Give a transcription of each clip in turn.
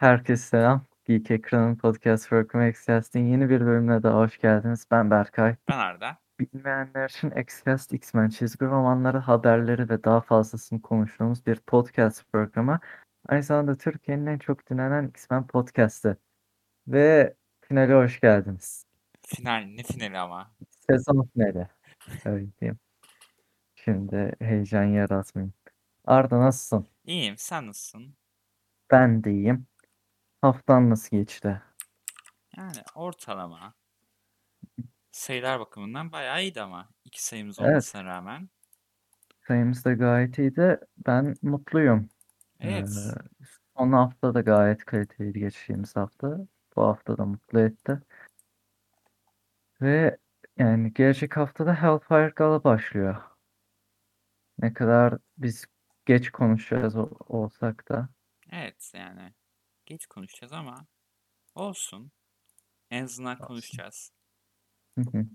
Herkese selam. Geek Ekran'ın Podcast Work'um Excast'in yeni bir bölümüne daha hoş geldiniz. Ben Berkay. Ben Arda. Bilmeyenler için Excast, X-Men çizgi romanları, haberleri ve daha fazlasını konuştuğumuz bir podcast programı. Aynı zamanda Türkiye'nin en çok dinlenen X-Men podcast'ı. Ve finale hoş geldiniz. Final ne finali ama? Sezon finali. Öyle diyeyim. Şimdi heyecan yaratmayayım. Arda nasılsın? İyiyim. Sen nasılsın? Ben de iyiyim. Haftan nasıl geçti? Yani ortalama. Sayılar bakımından bayağı iyiydi ama. iki sayımız Evet. olmasına rağmen. Sayımız da gayet iyiydi. Ben mutluyum. Evet. Ee, son hafta da gayet kaliteliydi geçtiğimiz hafta. Bu hafta da mutlu etti. Ve yani gelecek hafta da Hellfire Gala başlıyor. Ne kadar biz geç konuşacağız olsak da. Evet yani. Geç konuşacağız ama olsun. En azından Olsun. konuşacağız. Hı hı.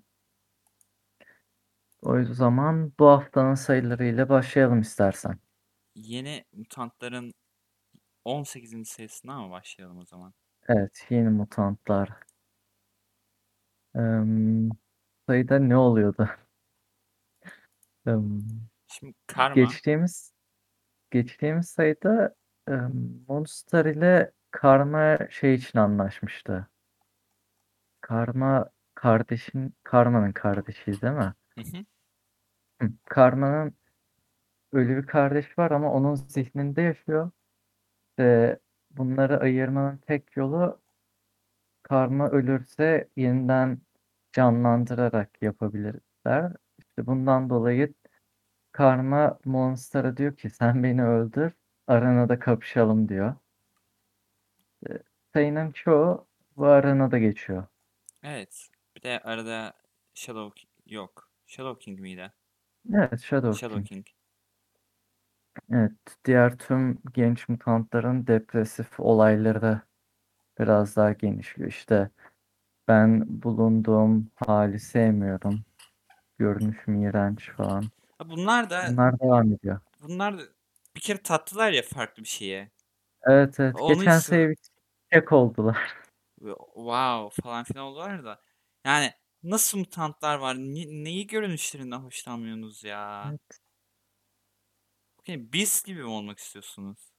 O zaman bu haftanın sayılarıyla başlayalım istersen. Yeni mutantların 18. sayısından mı başlayalım o zaman? Evet, yeni mutantlar. Em, sayıda ne oluyordu? Em, Şimdi Karma. Geçtiğimiz geçtiğimiz sayıda em, Monster ile Karma şey için anlaşmıştı. Karma kardeşin Karma'nın kardeşi değil mi? Hı hı. Hı, Karma'nın ölü bir kardeş var ama onun zihninde yaşıyor. Ve bunları ayırmanın tek yolu Karma ölürse yeniden canlandırarak yapabilirler. İşte bundan dolayı Karma Monster'a diyor ki sen beni öldür, arenada kapışalım diyor. E, Sayının çoğu bu arenada geçiyor. Evet. Bir de arada Shadow yok. Shadow King miydi? Evet, Shadow Shadow King. King. Evet, diğer tüm genç mutantların depresif olayları da biraz daha genişliyor. İşte ben bulunduğum hali sevmiyorum. Görünüşüm iğrenç falan. Ha, Bunlar da Bunlar devam ediyor. bunlar da bir kere tattılar ya farklı bir şeye. Evet evet. Onu Geçen sayı bir tek oldular. Wow falan filan oldular da. Yani nasıl mutantlar var? Ne- neyi görünüşlerinden hoşlanmıyorsunuz ya? Evet. Okay, Beast gibi mi olmak istiyorsunuz?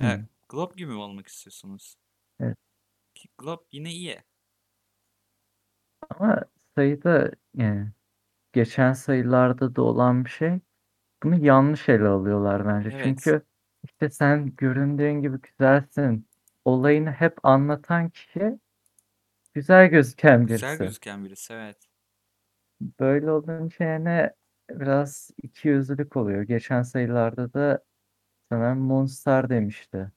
Hı. Evet. Glob gibi mi olmak istiyorsunuz? Evet. Ki Glob yine iyi. Ama sayıda yani geçen sayılarda da olan bir şey. Bunu yanlış ele alıyorlar bence. Evet. Çünkü işte sen göründüğün gibi güzelsin. Olayını hep anlatan kişi güzel gözüken Güzel birisi. gözüken birisi evet. Böyle olunca yani biraz ikiyüzlülük oluyor. Geçen sayılarda da sanırım Monster demişti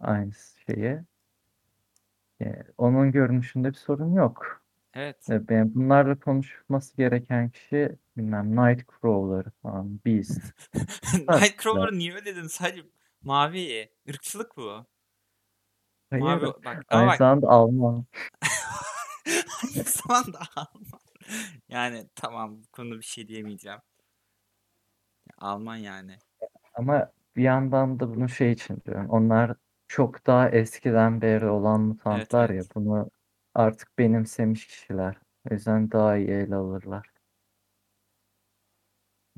aynı şeyi. Yani onun görünüşünde bir sorun yok. Evet. E, Ben bunlarla konuşması gereken kişi bilmem Nightcrawler falan, Beast. Nightcrawler niye öyle dedin? Sadece mavi. Irkçılık bu. Hayır, Mavi bak ama bak. Alman. Aynı zamanda Alman. Yani tamam bu konuda bir şey diyemeyeceğim. Alman yani. Ama bir yandan da bunu şey için diyorum. Onlar çok daha eskiden beri olan mutantlar ya. evet. Bunu artık benimsemiş kişiler. O yüzden daha iyi ele alırlar.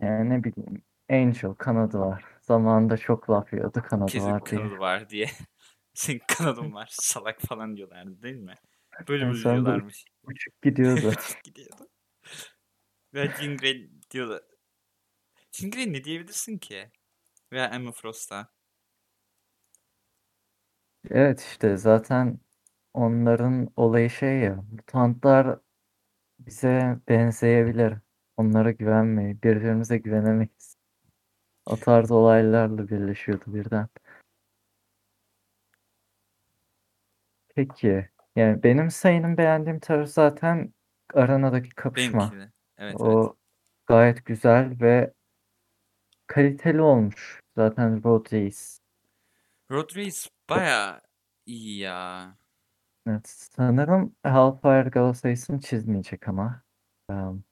Yani ne bileyim. Angel kanadı var. Zamanında çok laf yiyordu kanadı Kesin var diye. kanadı var diye. Senin kanadın var salak falan diyorlardı değil mi? Böyle uç- diyorlarmış. uçup gidiyordu. Uçup gidiyordu. Ve Jean Grey diyordu. Jean Grey ne diyebilirsin ki? Veya Emma Frost'a. Evet işte zaten onların olayı şey ya. Mutantlar bize benzeyebilir. Onlara güvenmeyi, birbirimize güvenemeyiz. O tarz olaylarla birleşiyordu birden. Peki. Yani benim sayının beğendiğim taraf zaten arenadaki kapışma. Benimki de. Evet evet. O gayet güzel ve kaliteli olmuş. Zaten Road Race. Road Race baya iyi ya. Evet, sanırım Hellfire Gala sayısını çizmeyecek ama. Um,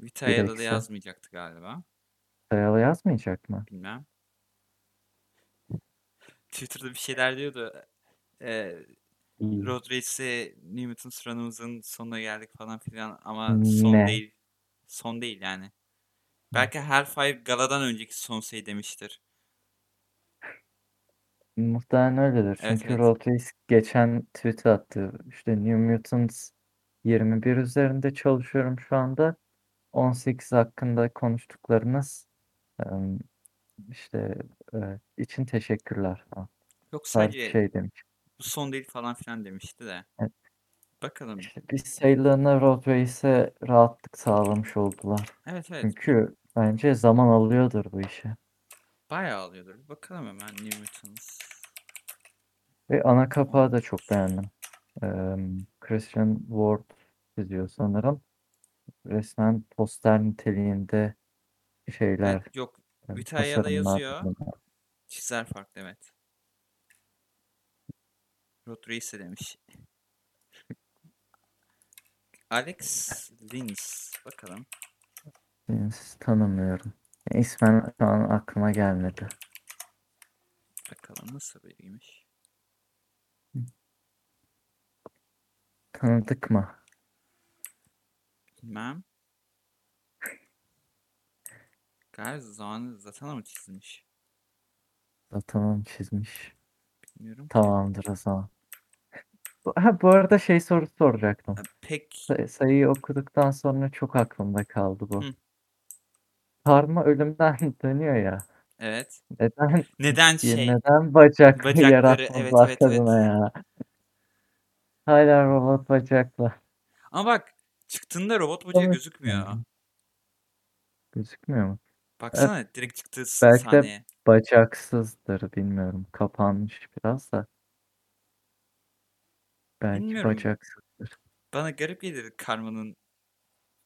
Vita'ya da, yazmayacaktı galiba. Sayalı yazmayacak mı? Bilmem. Twitter'da bir şeyler diyordu. e, İyi. Road Race'e New Mutants run'ımızın sonuna geldik falan filan ama son Ne? değil. Son değil yani. Belki Hellfire Gala'dan önceki son şey demiştir. Muhtemelen öyledir. Evet, Çünkü evet. Road Race geçen tweet attı. İşte New Mutants 21 üzerinde çalışıyorum şu anda. 18 hakkında konuştuklarınız işte için teşekkürler. Yok sadece şey demiş. Bu son değil falan filan demişti de. Evet. Bakalım. İşte bir sayılarına Road Race'e rahatlık sağlamış oldular. Evet evet. Çünkü bence zaman alıyordur bu işe. Bayağı alıyordur. Bakalım hemen New Mutants. Ve ana kapağı da çok beğendim. Em, Christian Ward çiziyor sanırım. Resmen poster niteliğinde şeyler, Evet yok. tasarımlar yazıyor. Çizer farklı evet. Road Race demiş. Alex Lins. Bakalım. Hiç tanımıyorum. İsmen şu an aklıma gelmedi. Bakalım nasıl biriymiş. Tanıdık mı? Bilmem. Galiba zaten mı çizilmiş? Tamam çizmiş. Bilmiyorum. Tamamdır o zaman. Bu- Ha, bu arada şey sorusu soracaktım. Ha, Pek Say- sayıyı okuduktan sonra çok aklımda kaldı bu. Hı. Karma ölümden dönüyor ya. evet. Neden Neden ya şey? neden bacak Bacakları, yaratmadılar evet, evet, evet. kadına ya? Hala robot bacakla. Ama bak çıktığında robot bacağı Evet, gözükmüyor. yani. Gözükmüyor mu? Baksana direkt çıktığı s- Belki de bacaksızdır bilmiyorum. Kapanmış biraz da. Belki Bilmiyorum. bacaksızdır. Bana garip gelir karmanın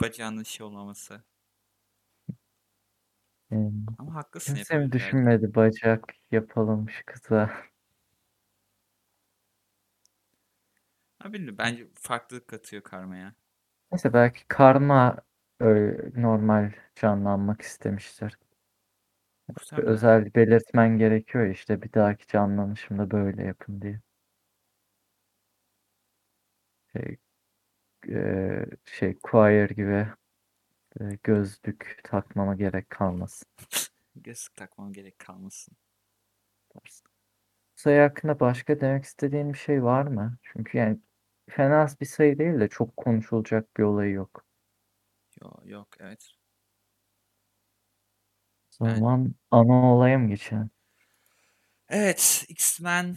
bacağının şey olmaması. Yani, Ama haklısın kimse mi yapabilir belki. düşünmedi bacak yapalım şu kıza? Ha bilmiyorum. Bence farklılık katıyor karmaya. Neyse belki karma öyle normal canlanmak istemiştir. Muhtemelen. özel belirtmen gerekiyor ya, işte bir dahaki canlanışımda böyle yapın diye. Şey, eee, şey choir gibi e, gözlük takmama gerek kalmasın. Gözlük takmam gerek kalmasın. tarzı. Sayı hakkında başka demek istediğin bir şey var mı? Çünkü yani fena bir sayı değil de çok konuşulacak bir olayı yok. Yok yok evet. Zaman ana olaya mı geçelim? Evet X-Men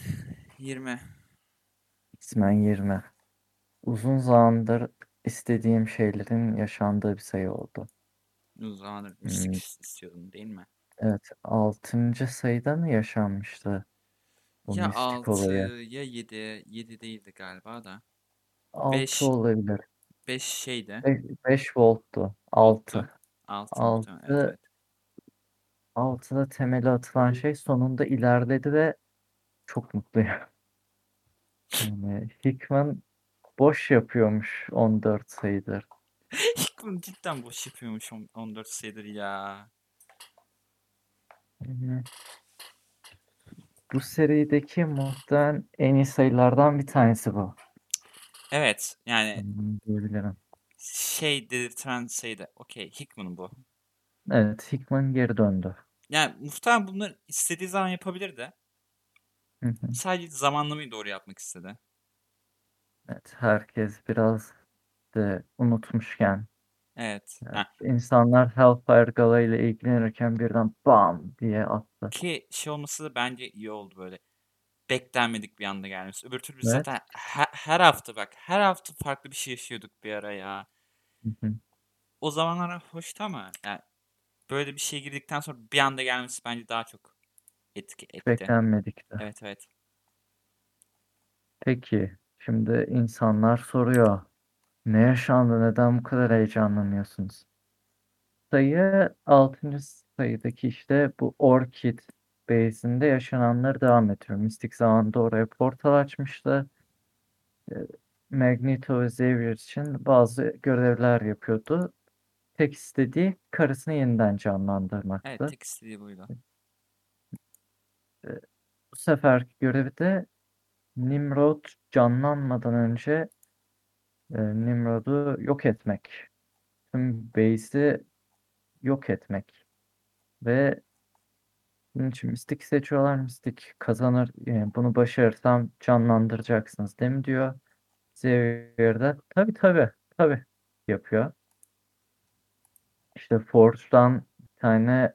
20. X-Men 20. Uzun zamandır istediğim şeylerin yaşandığı bir sayı oldu. Uzun zamandır Hmm. mistik is- istiyordum değil mi? Evet, 6. sayıda mı yaşanmıştı bu Ya mistik 6 olayı? ya 7. 7 değildi galiba da. 6 Beş. olabilir. 5 şeydi. 5 volttu. 6. Volttu. 6 Altı. muhtemelen. Evet, evet. 6'da temeli atılan şey sonunda ilerledi ve çok mutluyum. Yani Hickman boş yapıyormuş 14 sayıdır. Hickman cidden boş yapıyormuş on- 14 sayıdır ya. Yani bu serideki muhtemelen en iyi sayılardan bir tanesi bu. Evet yani diyebilirim. şey dedirten sayıda. Okey Hickman bu. Evet, Hickman geri döndü. Yani muhtemelen bunları istediği zaman yapabilir de. Hı hı. Sadece zamanlamayı doğru yapmak istedi. Evet, herkes biraz de unutmuşken Evet. yani Ha, insanlar Hellfire Gala ile ilgilenirken birden bam diye attı. ki şey olması da bence iyi oldu böyle. Beklenmedik bir anda gelmesi. Öbür türlü Evet. zaten her, her hafta bak her hafta farklı bir şey yaşıyorduk bir ara ya. Hı hı. O zamanlar hoştu ama yani böyle bir şeye girdikten sonra bir anda gelmesi bence daha çok etki etti. Beklenmedik de. Evet evet. Peki, şimdi insanlar soruyor. Ne yaşandı? Neden bu kadar heyecanlanıyorsunuz? Sayı 6. sayıdaki işte bu Orchid Base'inde yaşananları devam ettiriyor. Mystic zamanında oraya portal açmıştı. Ee, Magneto ve Xavier için bazı görevler yapıyordu. Tek istediği karısını yeniden canlandırmaktı. Evet tek istediği buydu. Bu seferki görevi de Nimrod canlanmadan önce e, Nimrod'u yok etmek. Tüm base'i yok etmek. Ve bunun için mistik seçiyorlar. Mistik kazanır. Yani bunu başarırsam canlandıracaksınız değil mi diyor. Xavier de tabii tabii tabii yapıyor. İşte Forge'dan bir tane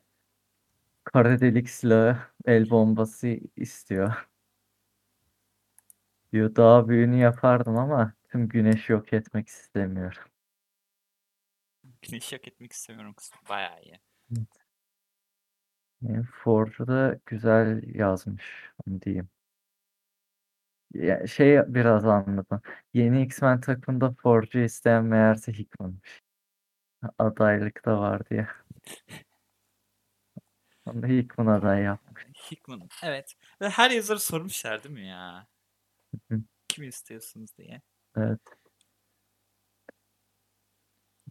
kara delik silahı el bombası istiyor. Diyor daha büyüğünü yapardım ama tüm güneşi yok etmek istemiyorum. Güneşi yok etmek istemiyorum kısmı bayağı iyi. Yani Forge'u da güzel yazmış onu diyeyim. Ya şey biraz anladım. Yeni X-Men takımında Forge'u isteyen meğerse Hickman'mış. Adaylık da var diye. Onu da Hickman aday yapmış. Hickman. Evet. Ve her yazarı sormuşlar değil mi ya? Hı. Kimi istiyorsunuz diye. Evet.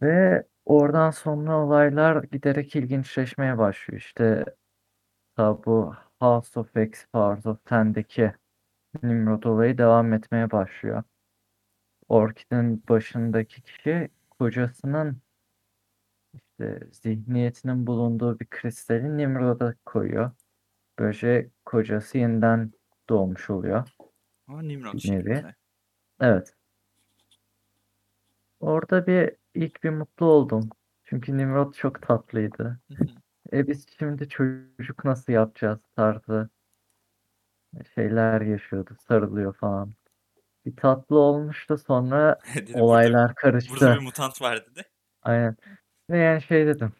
Ve oradan sonra olaylar giderek ilginçleşmeye başlıyor. İşte ta bu House of X, Powers of Ten'deki Nimrod olayı devam etmeye başlıyor. Orchid'in başındaki kişi kocasının işte zihniyetinin bulunduğu bir kristali Nimrod'a koyuyor. Böylece kocası yeniden doğmuş oluyor. Ama Nimrod şeklinde. Evet. Orada bir ilk bir mutlu oldum. Çünkü Nimrod çok tatlıydı. E biz şimdi çocuk nasıl yapacağız tarzı şeyler yaşıyordu. Sarılıyor falan. Bir tatlı olmuştu sonra Dedi, burada, olaylar karıştı. burada bir mutant var dedi. Aynen. Ve yani şey dedim.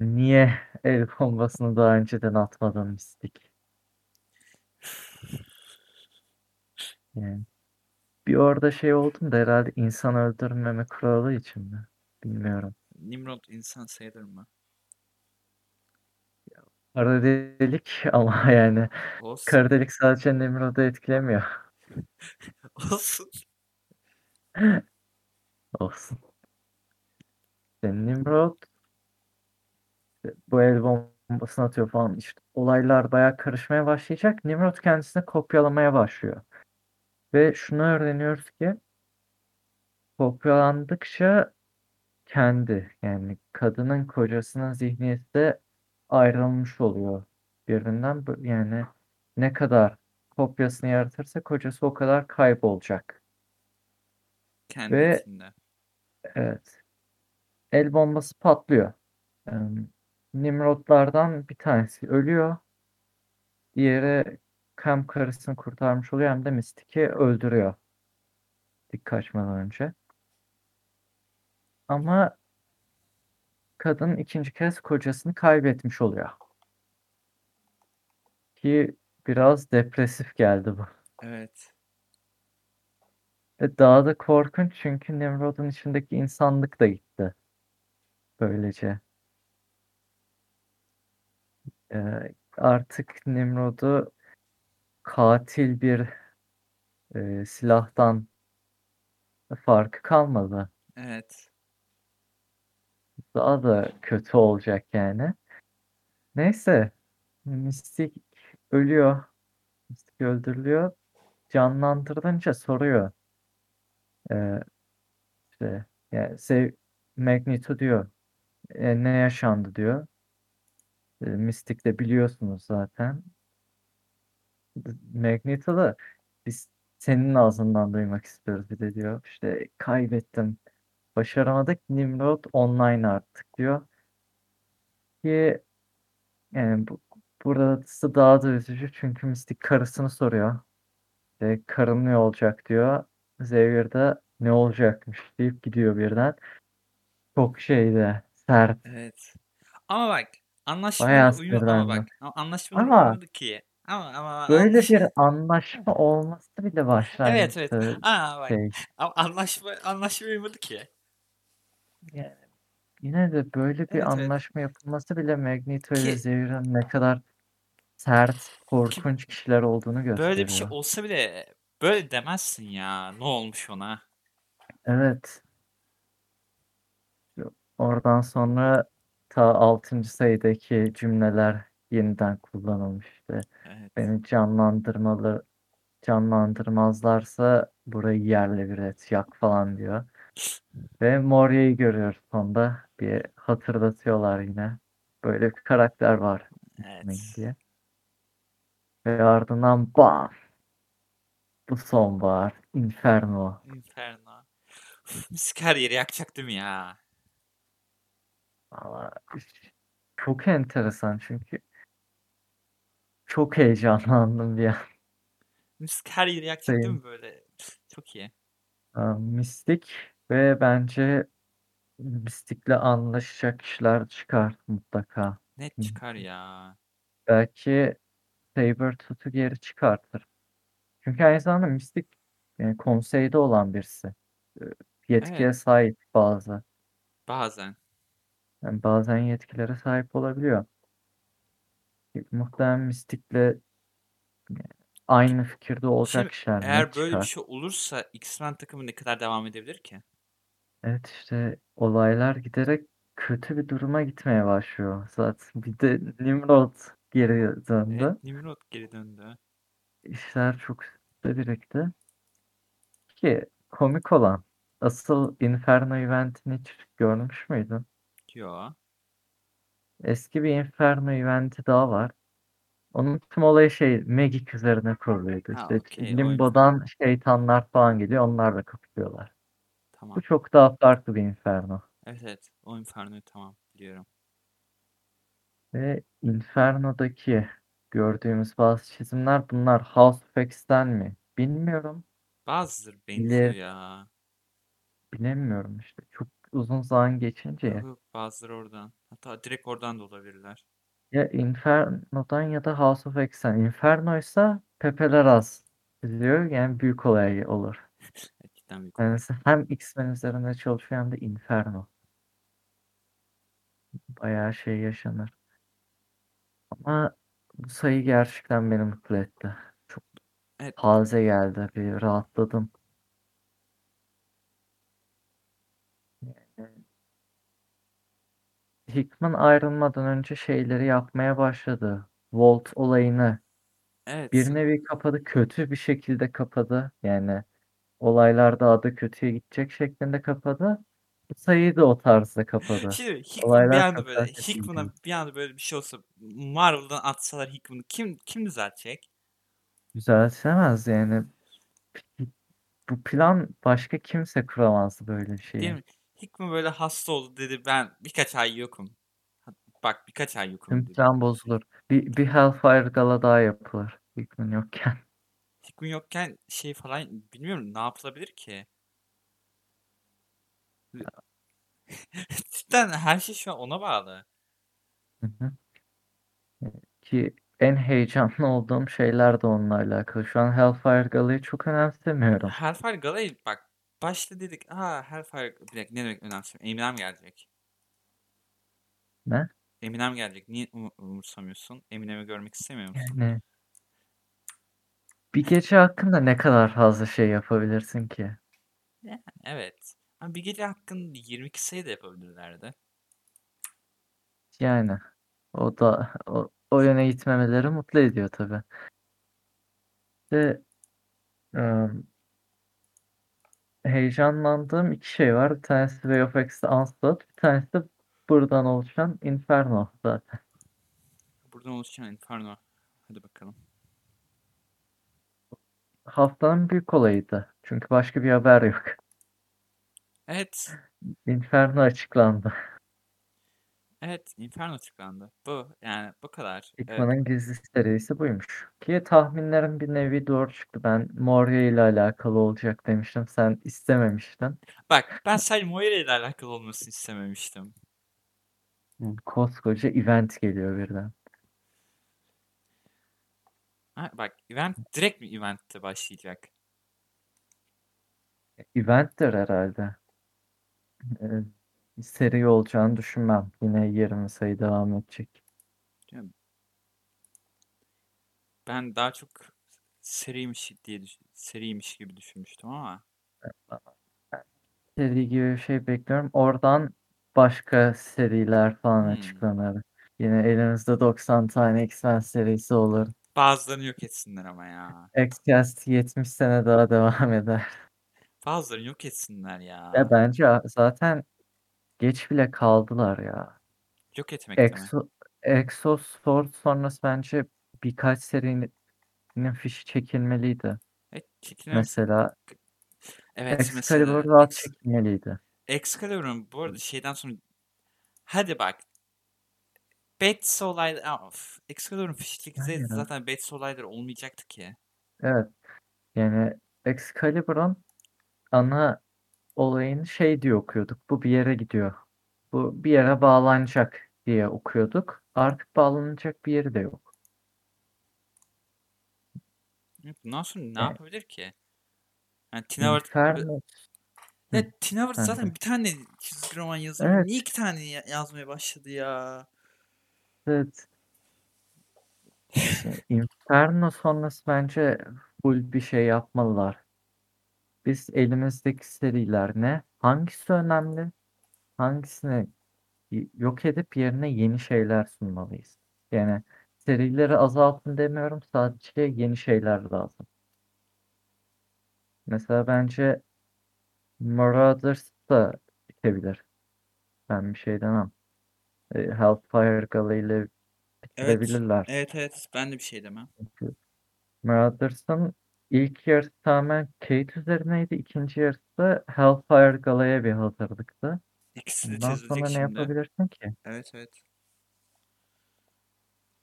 Niye el bombasını daha önceden atmadın mistik? Yani bir orada şey oldum da herhalde insan öldürmeme kuralı için mi? Bilmiyorum. Nimrod insan sayılır mı? Kara delik ama yani Olsun. kara delik sadece Nimrod'u etkilemiyor. Olsun. Olsun. İşte Nimrod bu el bombasını atıyor falan. İşte olaylar bayağı karışmaya başlayacak. Nimrod kendisini kopyalamaya başlıyor. Ve şunu öğreniyoruz ki kopyalandıkça kendi yani kadının kocasının zihniyeti de ayrılmış oluyor birbirinden. Yani ne kadar kopyasını yaratırsa kocası o kadar kaybolacak. Kendi Ve-. Evet. El bombası patlıyor. Ee, Nimrodlardan bir tanesi ölüyor. Diğeri hem karısını kurtarmış oluyor hem de Mystic'i öldürüyor. Dik kaçmadan önce. Ama kadın ikinci kez kocasını kaybetmiş oluyor. Ki biraz depresif geldi bu. Evet. Ve daha da korkunç çünkü Nimrod'un içindeki insanlık da gitti. Böylece. Ee, artık Nimrod'u katil bir e, silahtan farkı kalmadı. Evet. Daha da kötü olacak yani. Neyse. Mystic ölüyor. Mystic öldürülüyor. Canlandırılınca soruyor. Ee, işte yani sev Magneto diyor. "E, ne yaşandı diyor. E, Mystic de biliyorsunuz zaten. Magneto da biz senin ağzından duymak istiyoruz bir de diyor. İşte kaybettim. Başaramadık. Nimrod online artık diyor. Ki yani bu, burası daha da üzücü çünkü Mystic karısını soruyor. İşte karım ne olacak diyor. Xavier de ne olacakmış deyip gidiyor birden. Çok şeydi. Sert. Evet. Ama bak anlaşmaya uyumadı ama bak anlaşmaya Ama- ki. Ama ama Böyle anlaş- bir anlaşma olması bile Evet evet. başlangıçta Aa bak şey. anlaşma anlaşmaya uyumadı ki. Yani yine de böyle bir Evet, evet. anlaşma yapılması bile Magneto ile Ki- Xavier'ın ne kadar sert, korkunç kişiler olduğunu Böyle bir şey gösteriyor. olsa bile böyle demezsin ya. Ne olmuş ona? Evet. Oradan sonra ta 6. sayıdaki cümleler yeniden kullanılmıştı. Evet. Beni canlandırmalı canlandırmazlarsa burayı yerle bir et, yak falan diyor. Ve Moria'yı görüyoruz sonda. Bir hatırlatıyorlar yine. Böyle bir karakter var Evet. Diye. Ve ardından bam! Bu sonbahar. Inferno. Inferno. Uf, Müzik her yeri yakacak değil mi ya? Valla çok enteresan çünkü çok heyecanlandım bir an. Müzik her yeri yakacak değil Sayın. mi böyle? Çok iyi. Aa, Mistik ve bence Mistik'le anlaşacak kişiler çıkar mutlaka. Net Hı. çıkar ya. Belki Sabretooth'u geri çıkartır. Çünkü aynı zamanda Mistik yani konseyde olan birisi. Yetkiye Evet. sahip bazı. Bazen. Yani bazen yetkilere sahip olabiliyor. Muhtemelen Mystic'le aynı fikirde olacak Şimdi kişiler net eğer böyle bir çıkar. şey olursa X-Men takımı ne kadar devam edebilir ki? Evet işte olaylar giderek kötü bir duruma gitmeye başlıyor. Zaten bir de Nimrod geri döndü. Evet, Nimrod geri döndü. İşler çok üstte birikti. Ki komik olan asıl Inferno eventini hiç görmüş müydün? Yo. Eski bir Inferno eventi daha var. Onun tüm olayı şey Magic üzerine kuruluydu. Ha İşte okey. O. Limbo'dan şeytanlar falan geliyor. Onlar da kapışıyorlar. Bu Tamam. çok daha farklı bir Inferno. Evet evet. O Inferno'yu tamam biliyorum. Ve Inferno'daki gördüğümüz bazı çizimler bunlar House of X'ten mi? Bilmiyorum. Bazıları benziyor İleri ya. bilemiyorum işte. Çok uzun zaman geçince Yok bazıları oradan. Hatta direkt oradan da olabilirler. Ya Inferno'dan ya da House of X'ten. Inferno ise Pepe'ler az çiziyor. Yani büyük olay olur. Cidden büyük Yani hem X-Men üzerinde çalışıyor hem de Inferno. Bayağı şey yaşanır. Ama bu sayı gerçekten beni mutlu etti. Çok Evet. taze geldi. Bir rahatladım. Hickman ayrılmadan önce şeyleri yapmaya başladı. Volt olayını Evet. bir nevi kapadı. Kötü bir şekilde kapadı. Yani olaylar daha da kötüye gidecek şeklinde kapadı. Bu sayıyı da o tarzda kapadı. Şimdi Hickman bir Olaylar anda çok böyle. Hickman'a bir anda böyle bir şey olsa Marvel'dan atsalar Hickman'ı kim kim düzeltecek? Düzeltemez yani. Bu plan başka kimse kuramazdı böyle bir Değil şeyi. mi? Hickman böyle hasta oldu dedi ben birkaç ay yokum. Bak birkaç ay yokum Tüm plan bozulur. Bir, bir Hellfire Gala daha yapılır. Hickman yokken. Hickman yokken şey falan bilmiyorum ne yapılabilir ki? Cidden her şey şu an ona bağlı. Hı hı. Ki en heyecanlı olduğum şeyler de onunla alakalı. Şu an Hellfire Gala'yı çok önemsemiyorum. Hellfire Gala'yı bak başta dedik aa Hellfire bir dakika ne demek önemsiyorum. Eminem gelecek. Ne? Eminem gelecek. Niye um- umursamıyorsun? Eminem'i görmek istemiyor musun? Yani bir gece hakkında ne kadar fazla şey yapabilirsin ki? Yani evet. Ama bir gece hakkında 22 sayı da yapabilirlerdi. Yani o da o, o yöne gitmemeleri mutlu ediyor tabii. Ve ım, heyecanlandığım iki şey var. Bir tanesi Way of X'te Onslaught, bir tanesi de buradan oluşan Inferno zaten. Buradan oluşan Inferno. Hadi bakalım. Haftanın büyük olayıydı. Çünkü başka bir haber yok. Evet. Inferno açıklandı. Evet. Inferno açıklandı. Bu. Yani bu kadar. Hickman'ın gizli serisi buymuş. Ki tahminlerim bir nevi doğru çıktı. Ben Moria ile alakalı olacak demiştim. Sen istememiştin. bak ben sadece Moira ile alakalı olmasını istememiştim. Koskoca event geliyor birden. Ha, bak event direkt mi eventte başlayacak? Eventtir herhalde. Ee, seri olacağını düşünmem. Yine 20 sayı devam edecek. Ben daha çok seriymiş diye düş- seriymiş gibi düşünmüştüm ama Seri gibi bir şey bekliyorum. Oradan başka seriler falan Hmm. açıklanır. Yine elimizde 90 tane X-Men serisi olur. Bazılarını yok etsinler ama ya. Xcast 70 sene daha devam eder. Bazılarını yok etsinler ya. Ya bence zaten geç bile kaldılar ya. Yok etmekte mi? Exo, Exos Sword sonrası bence birkaç serinin fişi çekilmeliydi. Evet, çekilmemiz... Mesela Evet Excalibur mesela rahat çekilmeliydi. Excalibur'un bu arada şeyden sonra hadi bak Bats olayları of Excalibur'un çekilseydi Aynen. zaten Bats olayları olmayacaktı ki. Evet. Yani Excalibur'un ana olayını şey diye okuyorduk. Bu bir yere gidiyor. Bu bir yere bağlanacak diye okuyorduk. Artık bağlanacak bir yeri de yok. Bundan sonra ne Evet. yapabilir ki? Yani Tina Ward- Inferno. Ya Hı, Tina Ward sen zaten bir tane çizgi roman yazıyor. Evet. Niye iki tane ya- yazmaya başladı ya? Evet. Inferno sonrası bence full bir şey yapmalılar. Biz elimizdeki seriler ne? Hangisi önemli? Hangisini yok edip yerine yeni şeyler sunmalıyız? Yani serileri azaltın demiyorum. Sadece yeni şeyler lazım. Mesela bence Marauders da bitebilir. Ben bir şey demem. E, Hellfire Gala ile Evet. bitirebilirler. Evet evet ben de bir şey demem. Çünkü Marauders'ın ilk yarısı tamamen Kate üzerineydi. İkinci yarısı da Hellfire Gala'ya bir hazırlıktı. İkisi de Bundan sonra ne şimdi. yapabilirsin ki? Evet evet.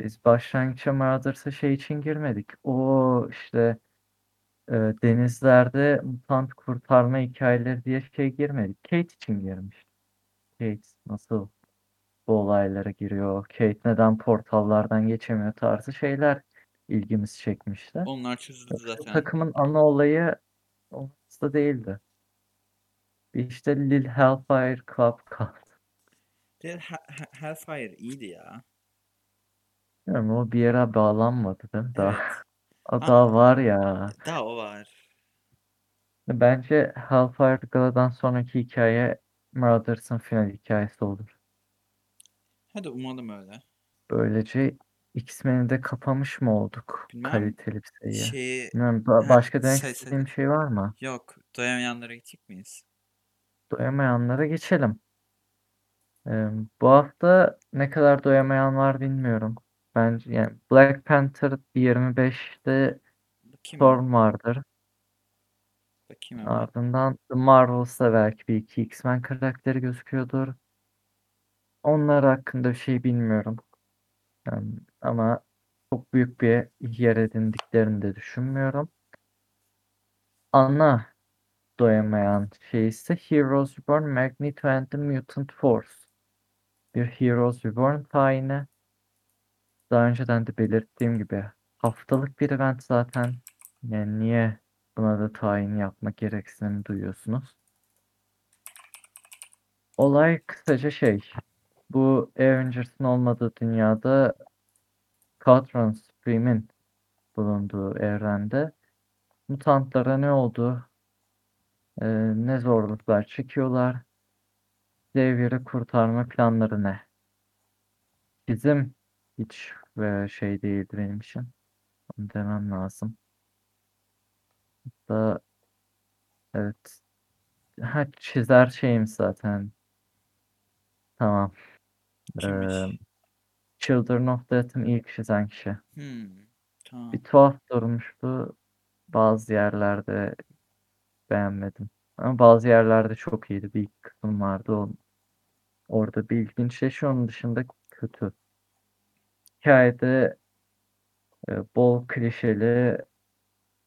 Biz başlangıçta Marauders'a şey için girmedik. O işte e, denizlerde mutant kurtarma hikayeleri diye şey girmedik. Kate için girmiştik. Kate nasıl bu olaylara giriyor? Kate neden portallardan geçemiyor tarzı şeyler ilgimizi çekmişti. Onlar çözüldü Yoksa zaten. takımın ana olayı olması değildi. Bir işte Lil Hellfire Club kaldı. He- Hellfire iyiydi ya. Bilmiyorum o bir yere bağlanmadı değil mi? Daha, Evet. o daha var ya. Daha o var. Bence Hellfire Gala'dan sonraki hikaye Marauders'ın final hikayesi olur. Hadi umalım öyle. Böylece X-Men'i de kapamış mı olduk? Bilmem. Kaliteli bir sayı. Şeyi Bilmiyorum, ba- Ha, başka demek say- istediğim şey var mı? yok. Doyamayanlara gidecek miyiz? Doyamayanlara geçelim. Ee, bu hafta ne kadar doyamayan var bilmiyorum. Bence yani Black Panther 25'te Bakayım Storm vardır. Bakayım hemen. Ardından The Marvels'ta belki bir iki X-Men karakteri gözüküyordur. Onlar hakkında bir şey bilmiyorum. Yani ama çok büyük bir yer edindiklerini de düşünmüyorum. Ana doyamayan şey ise Heroes Reborn Magneto and the Mutant Force. Bir Heroes Reborn tayini. Daha önceden de belirttiğim gibi haftalık bir event zaten. Yani niye buna da tayin yapmak gereksinimi duyuyorsunuz? Olay kısaca şey. Bu Avengers'ın olmadığı dünyada Quadron Supreme'in bulunduğu evrende mutantlara ne oldu? Ee, ne zorluklar çekiyorlar? Xavier'i kurtarma planları ne? Bizim hiç şey değildi benim için. Onu demem lazım. Da evet. Ha, çizer şeyim zaten. Tamam. Ee, Kimmiş? Children of Death'in ilk çizen kişi. Hmm. Tamam. Bir tuhaf durmuştu. Bazı yerlerde beğenmedim. Ama bazı yerlerde çok iyiydi. Bir kısım vardı. O, orada bir ilginçleşiyor. Onun dışında kötü. Hikayede e, bol klişeli,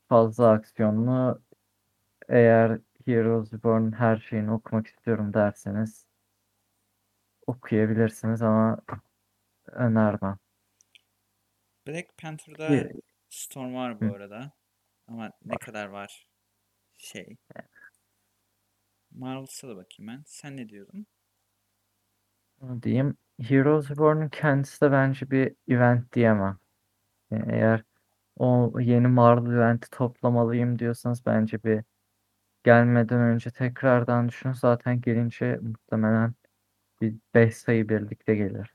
fazla aksiyonlu. Eğer Heroes Reborn her şeyini okumak istiyorum derseniz okuyabilirsiniz ama önermem. Black Panther'da Bir- Storm var bu Hı. arada. Ama ne kadar var? Şey. Marvel'sa da bakayım ben. Sen ne diyordun? Onu diyeyim. Heroes Reborn'un kendisi de bence bir event diyemem. Yani eğer o yeni Marvel eventi toplamalıyım diyorsanız bence bir gelmeden önce tekrardan düşün. Zaten gelince muhtemelen bir 5 sayı birlikte gelir.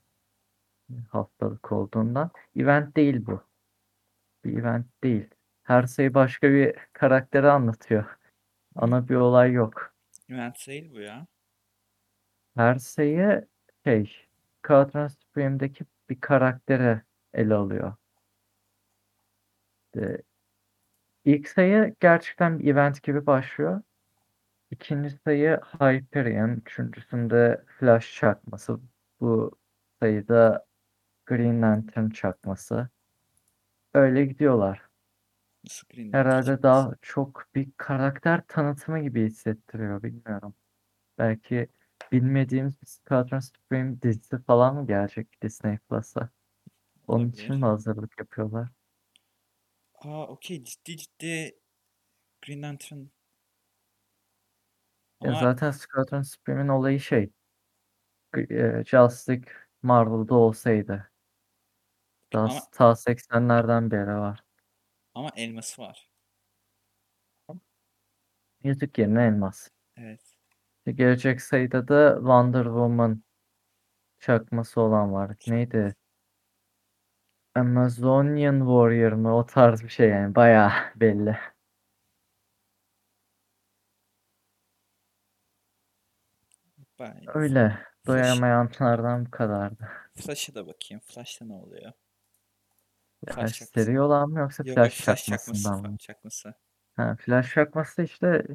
Haftalık olduğundan. Event değil bu. bir event değil. Her sayı başka bir karakteri anlatıyor. Ana bir olay yok. Event değil bu ya. Her sayı şey, Squadron Supreme'deki bir karaktere ele alıyor. İşte ilk sayı gerçekten bir event gibi başlıyor. İkinci sayı Hyperion, üçüncüsünde Flash çakması. Bu sayıda Green Lantern çakması. Öyle gidiyorlar. Screen Herhalde daha çok bir karakter tanıtımı gibi hissettiriyor. Bilmiyorum. Belki bilmediğimiz bir Squadron Supreme dizisi falan mı gelecek Disney Plus'a? Onun için Olabilir. mi hazırlık yapıyorlar? Aa okey ciddi ciddi Green Lantern. Ya Ama zaten Squadron Supreme'in olayı şey. e, Justice League Marvel'da olsaydı. Daha Ama- ta 80'lerden beri var. ama elması var. Yüzük yerine elmas. Evet. Gelecek sayıda da Wonder Woman çakması olan var. Neydi? Amazonian Warrior mı? O tarz bir şey yani. Bayağı belli. Ben Öyle. Doyamayanlardan bu kadardı. Flash'a da bakayım. Flash'ta ne oluyor? Flash çakması. seri olan mı yoksa Yok flash Flash çakması. çakmasından mı? fa- çakması. Ha, flash çakması işte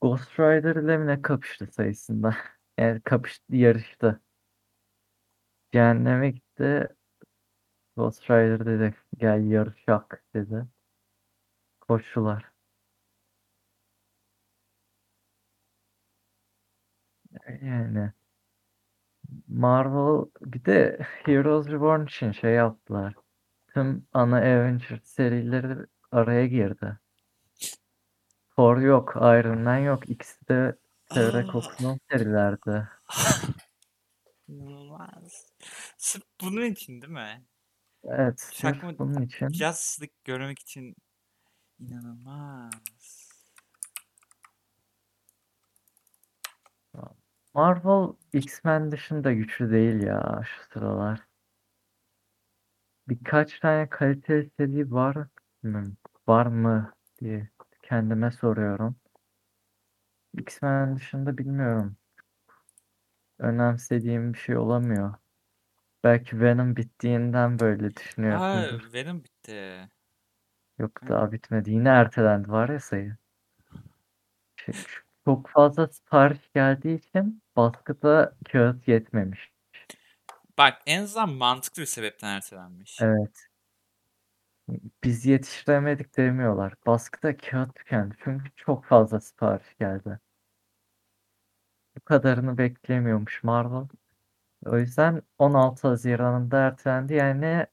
Ghost Rider ile mi ne kapıştı sayısında. Yani kapıştı, yarıştı. Cehenneme gitti. Ghost Rider dedi gel yarışak dedi. Koştular. Yani Marvel bir de Heroes Reborn için şey yaptılar. Tüm ana Avengers serileri araya girdi. Thor yok, Iron Man yok. İkisi de severek Aa. okunan serilerdi. İnanılmaz. Sırf bunun için değil mi? Evet, sırf bunun için. Justice görmek için inanılmaz. Marvel X-Men dışında güçlü değil ya şu sıralar. Birkaç tane kaliteli seri var mı? Var mı diye kendime soruyorum. X-Men dışında bilmiyorum. Önemsediğim bir şey olamıyor. Belki Venom bittiğinden böyle Aa, düşünüyorsundur. Venom bitti. Yok daha bitmedi. Yine ertelendi var ya sayı. Şey, çok fazla sipariş geldiği için baskıda kağıt yetmemiş. Bak en azından mantıklı bir sebepten ertelenmiş. Evet. Biz yetiştiremedik demiyorlar. Baskıda kağıt tükendi. Çünkü çok fazla sipariş geldi. Bu kadarını beklemiyormuş Marvel. O yüzden 16 Haziran'ında ertelendi. Yani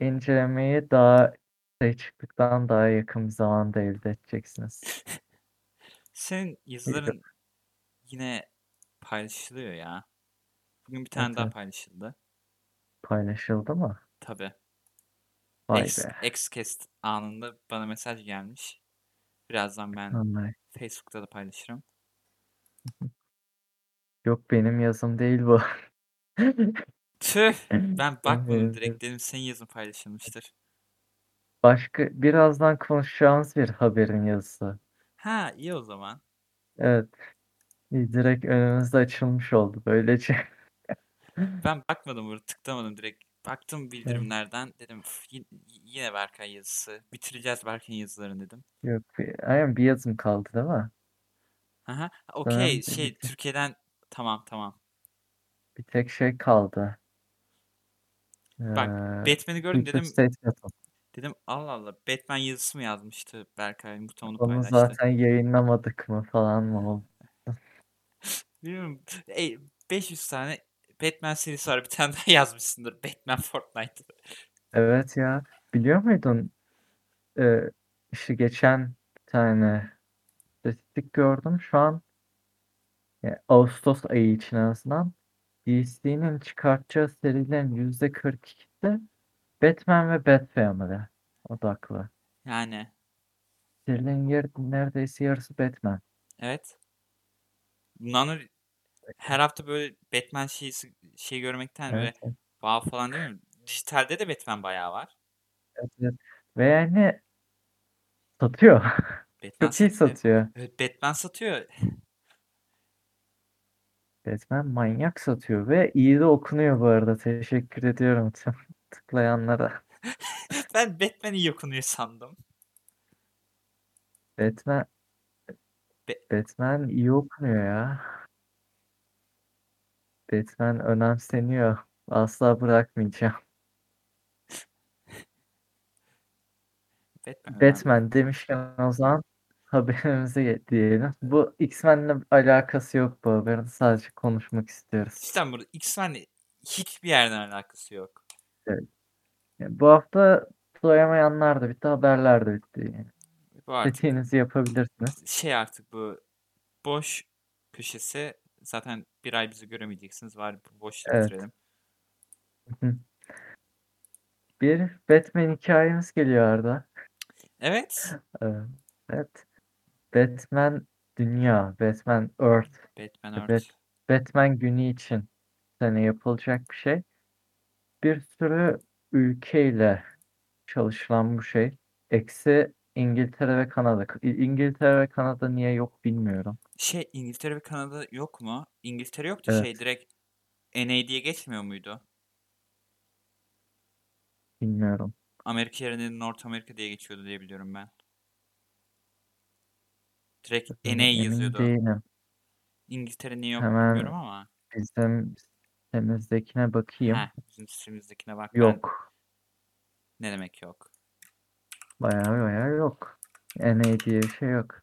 incelemeyi daha sayı çıktıktan daha yakın bir zamanda elde edeceksiniz. Senin yazıların yine paylaşılıyor ya. Bugün bir tane Evet, daha evet. paylaşıldı. Paylaşıldı mı? Tabii. Vay X, be. Xcast anında bana mesaj gelmiş. Birazdan ben Vallahi. Facebook'ta da paylaşırım. Yok benim yazım değil bu. Tüh! Ben bakmadım direkt dedim senin yazın paylaşılmıştır. Başka birazdan konuşacağımız bir haberin yazısı. Ha iyi o zaman. Evet. Direkt önümüzde açılmış oldu böylece. Ben bakmadım burada tıklamadım direkt. Baktım bildirimlerden dedim "Üf, y- yine Berkay yazısı. Bitireceğiz Berkay'ın yazılarını dedim. Yok bir, aynen bir yazım kaldı değil mi? Aha, okey Tamam, şey. Türkiye'den tamam tamam. Bir tek şey kaldı. Bak Ee, Batman'i gördüm Future dedim State Battle. Dedim Allah Allah Batman yazısı mı yazmıştı Berkay muhtemelen onu Onu paylaştı. zaten yayınlamadık mı falan mı oldu? Bilmiyorum. Ey, 500 tane Batman serisi var bir tane daha yazmışsındır Batman Fortnite. Evet ya. Biliyor muydun? Ee, işte geçen bir tane statistik gördüm. Şu an yani Ağustos ayı için en azından DC'nin çıkartacağı serilerin %42'si Batman ve Bat Family odaklı. Yani Serilerin yer, neredeyse yarısı Batman. evet. Bundan her hafta böyle Batman şeysi şey görmekten Evet, ve wow falan değil mi? Dijitalde de Batman bayağı var. evet, evet. Ve yani satıyor. Batman Çok iyi satıyor. Evet, Batman satıyor. Batman manyak satıyor ve iyi de okunuyor bu arada. Teşekkür ediyorum tıklayanlara. ben Batman iyi okunuyor sandım. Batman Be- Batman iyi okunuyor ya. Batman önemseniyor. Asla bırakmayacağım. Batman. Batman demişken o zaman haberimize diyelim. Bu X-Men'le alakası yok bu haberin. Sadece konuşmak istiyoruz. Cidden burada X-Men'le hiçbir yerden alakası yok. Yani bu hafta doyamayanlar da bitti, haberler de bitti. Yani. Bu artık İstediğinizi yapabilirsiniz. şey artık bu boş köşesi zaten bir ay bizi göremeyeceksiniz. Var bu boş Evet. bitirelim. Bir Batman hikayemiz geliyor Arda. Evet. Ee, Evet. Batman Dünya, Batman Earth, Batman Bat- Earth. Batman günü için sene yapılacak bir şey. Bir sürü ülkeyle çalışılan bu şey. Eksi İngiltere ve Kanada. İngiltere ve Kanada niye yok bilmiyorum. Şey İngiltere ve Kanada yok mu? İngiltere yoktu şey Evet. direkt NA diye geçmiyor muydu? Bilmiyorum. Amerika yerine North America diye geçiyordu diye biliyorum ben. Direkt NA Emin yazıyordu. değilim. İngiltere niye yok Hemen bilmiyorum ama. bizim sitemizdekine bakayım. Heh, bizim sitemizdekine bak. Ben Yok. ne demek yok? Bayağı bayağı yok. NA diye bir şey yok.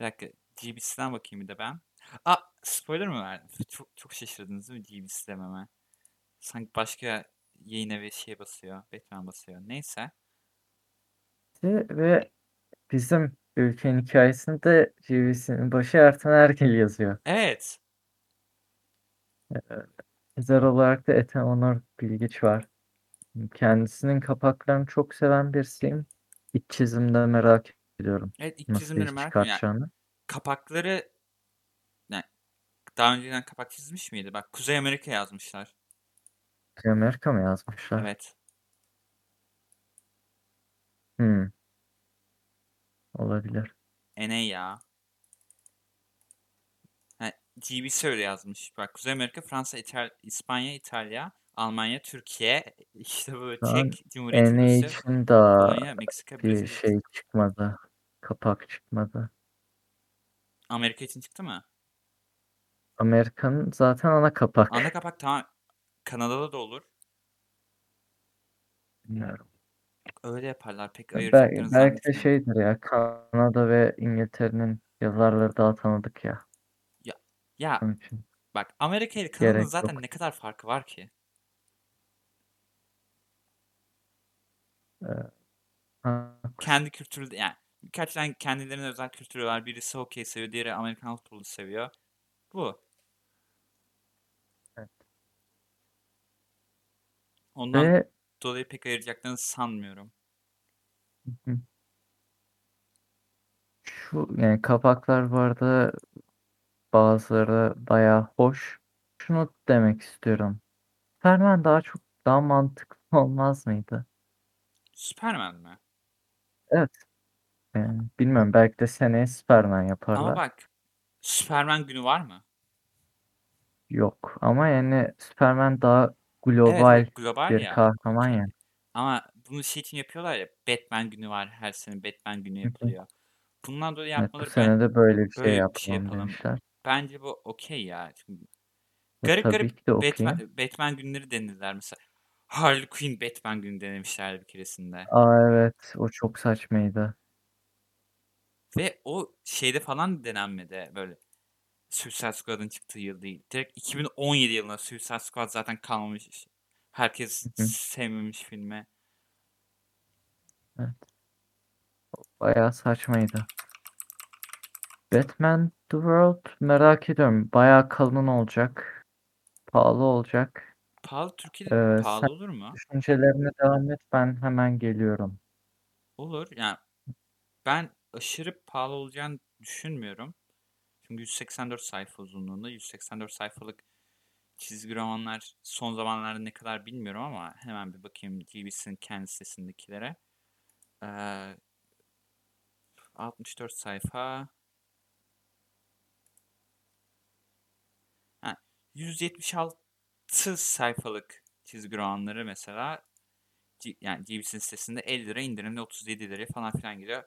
Bir dakika. GBC'den bakayım bir de ben. Aa spoiler mı verdim? Çok, çok şaşırdınız değil mi GBC dememe? Sanki başka yayın evi şey basıyor. Batman basıyor. Neyse. Ve bizim ülkenin hikayesinde GVC'nin başı Ertan Ergil yazıyor. Evet. Çizer olarak da Ethem Onur Bilgiç var. Kendisinin kapaklarını çok seven birisiyim. İç çizimde merak ediyorum. Evet Nasıl çizimleri merak ediyorum. Yani kapakları yani daha önceden kapak çizmiş miydi? Bak Kuzey Amerika yazmışlar. Kuzey Amerika mı yazmışlar? Evet. Hmm. Olabilir. NA ya. GBC öyle yazmış. Bak Kuzey Amerika, Fransa, İtal İspanya, İtalya, Almanya, Türkiye, işte an Çek Cumhuriyeti, Rusya, için daha Polonya, Meksika, bir Brezilya. şey çıkmadı. Kapak çıkmadı. Amerika için çıktı mı? Amerika'nın zaten ana kapak. Ana kapak tamam. Kanada'da da olur. Bilmiyorum. Öyle yaparlar. Pek Bel- ayıracaklarını belki de zannetmiyorum. şeydir ya Kanada ve İngiltere'nin yazarları daha tanıdık ya. Ya, ya Onun için bak Amerika ile Kanada'nın gerek zaten yok. ne kadar farkı var ki? Ee. Kendi kültürü yani birkaç tane kendilerine özel kültürü var. Birisi hokey seviyor, diğeri Amerikan futbolu seviyor. Bu. Evet. Ondan Ve dolayı pek ayıracaklarını sanmıyorum. Hı. şu yani kapaklar bu arada bazıları bayağı hoş. Şunu demek istiyorum. Superman daha çok daha mantıklı olmaz mıydı? Superman mi? Evet. Yani bilmiyorum belki de seneye Superman Ama yaparlar. bak Superman günü var mı? Yok ama yani Superman daha global evet global bir ya. kahraman ya. Ama bunu şey için yapıyorlar ya. Batman günü var. Her sene Batman günü yapılıyor. Bundan dolayı Evet bu yapmaları sene de böyle bir şey böyle bir şey yapalım yapalım. demişler. Bence bu okey ya. Şimdi garip tabii garip de okey. Batman, Batman günleri denediler mesela. Harley Quinn Batman günü denemişler bir keresinde. Aa evet o çok saçmaydı. Ve o şeyde falan denenmedi böyle. Suicide Squad'ın çıktığı yıl değil. Direkt 2017 yılında Suicide Squad zaten kalmamış. Herkes sevmemiş filmi. Evet. Bayağı saçmaydı. Batman The World merak ediyorum. Bayağı kalın olacak. Pahalı olacak. Pahalı Türkiye'de Ee, sen pahalı olur mu? düşüncelerine devam et. Ben hemen geliyorum. Olur. Yani ben aşırı pahalı olacağını düşünmüyorum. Çünkü 184 sayfa uzunluğunda 184 sayfalık çizgi romanlar son zamanlarda ne kadar bilmiyorum ama hemen bir bakayım GBC'nin kendi sitesindekilere. Ee, 64 sayfa. Ha, 176 sayfalık çizgi romanları mesela yani GB'sin sitesinde 50 lira indirimli 37 liraya falan filan geliyor.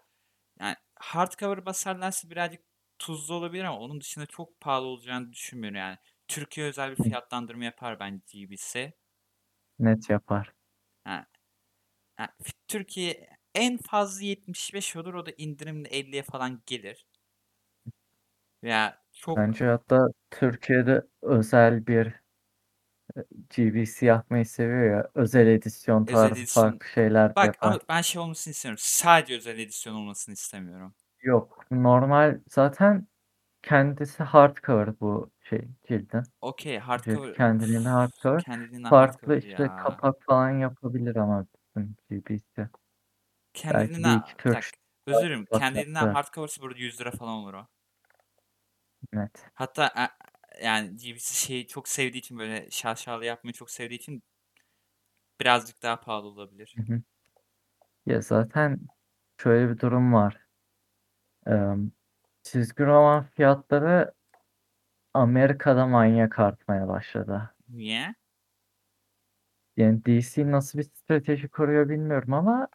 Yani hardcover basarlarsa birazcık tuzlu olabilir ama onun dışında çok pahalı olacağını düşünmüyorum yani. Türkiye özel bir fiyatlandırma yapar bence GB'si. Net yapar. Ha, ha, Türkiye en fazla 75 olur o da indirimli 50'ye falan gelir. Veya çok Bence hatta Türkiye'de özel bir e, GBC yapmayı seviyor ya. Özel edisyon özel tarzı edisyon farklı şeyler Bak yapar. ben şey olmasını istemiyorum. Sadece özel edisyon olmasını istemiyorum. Yok. Normal zaten kendisi hardcover bu şey cildin. Okey hardcover kendiliğinden hardcover. kendiliğinden Farklı hardcover işte ya. kapak falan yapabilir ama bütün GBC. Belki bir Kendiliğinden iki Türk özür dilerim. Kendiliğinden hardcover'sı burada 100 lira falan olur o. Net. Hatta e- yani GBC şeyi çok sevdiği için böyle şaşalı yapmayı çok sevdiği için birazcık daha pahalı olabilir. Hı hı. Ya zaten şöyle bir durum var. Ee, çizgi roman fiyatları Amerika'da manyak artmaya başladı. Niye? Yani DC nasıl bir strateji kuruyor bilmiyorum ama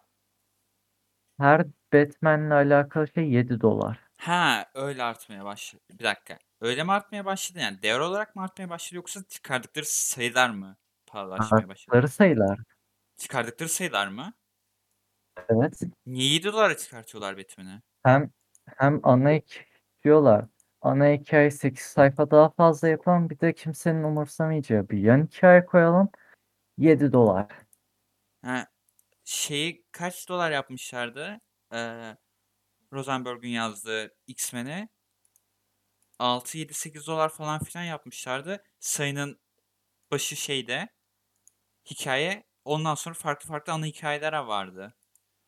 her Batman'le alakalı şey 7 dolar. Ha öyle artmaya başladı. Bir dakika. Öyle mi artmaya başladı? Yani değer olarak mı artmaya başladı yoksa çıkardıkları sayılar mı pahalılaşmaya başladı? Arttıkları sayılar. Çıkardıkları sayılar mı? Evet. Niye 7 dolara çıkartıyorlar Batman'i? Hem hem ana diyorlar. Ana hikaye 8 sayfa daha fazla yapalım. Bir de kimsenin umursamayacağı bir yan hikaye koyalım. 7 dolar. Ha, şeyi kaç dolar yapmışlardı? Ee, Rosenberg'ün yazdığı X-Men'i 6, 7, 8 dolar falan filan yapmışlardı. Sayının başı şeyde hikaye. Ondan sonra farklı farklı ana hikayeler vardı.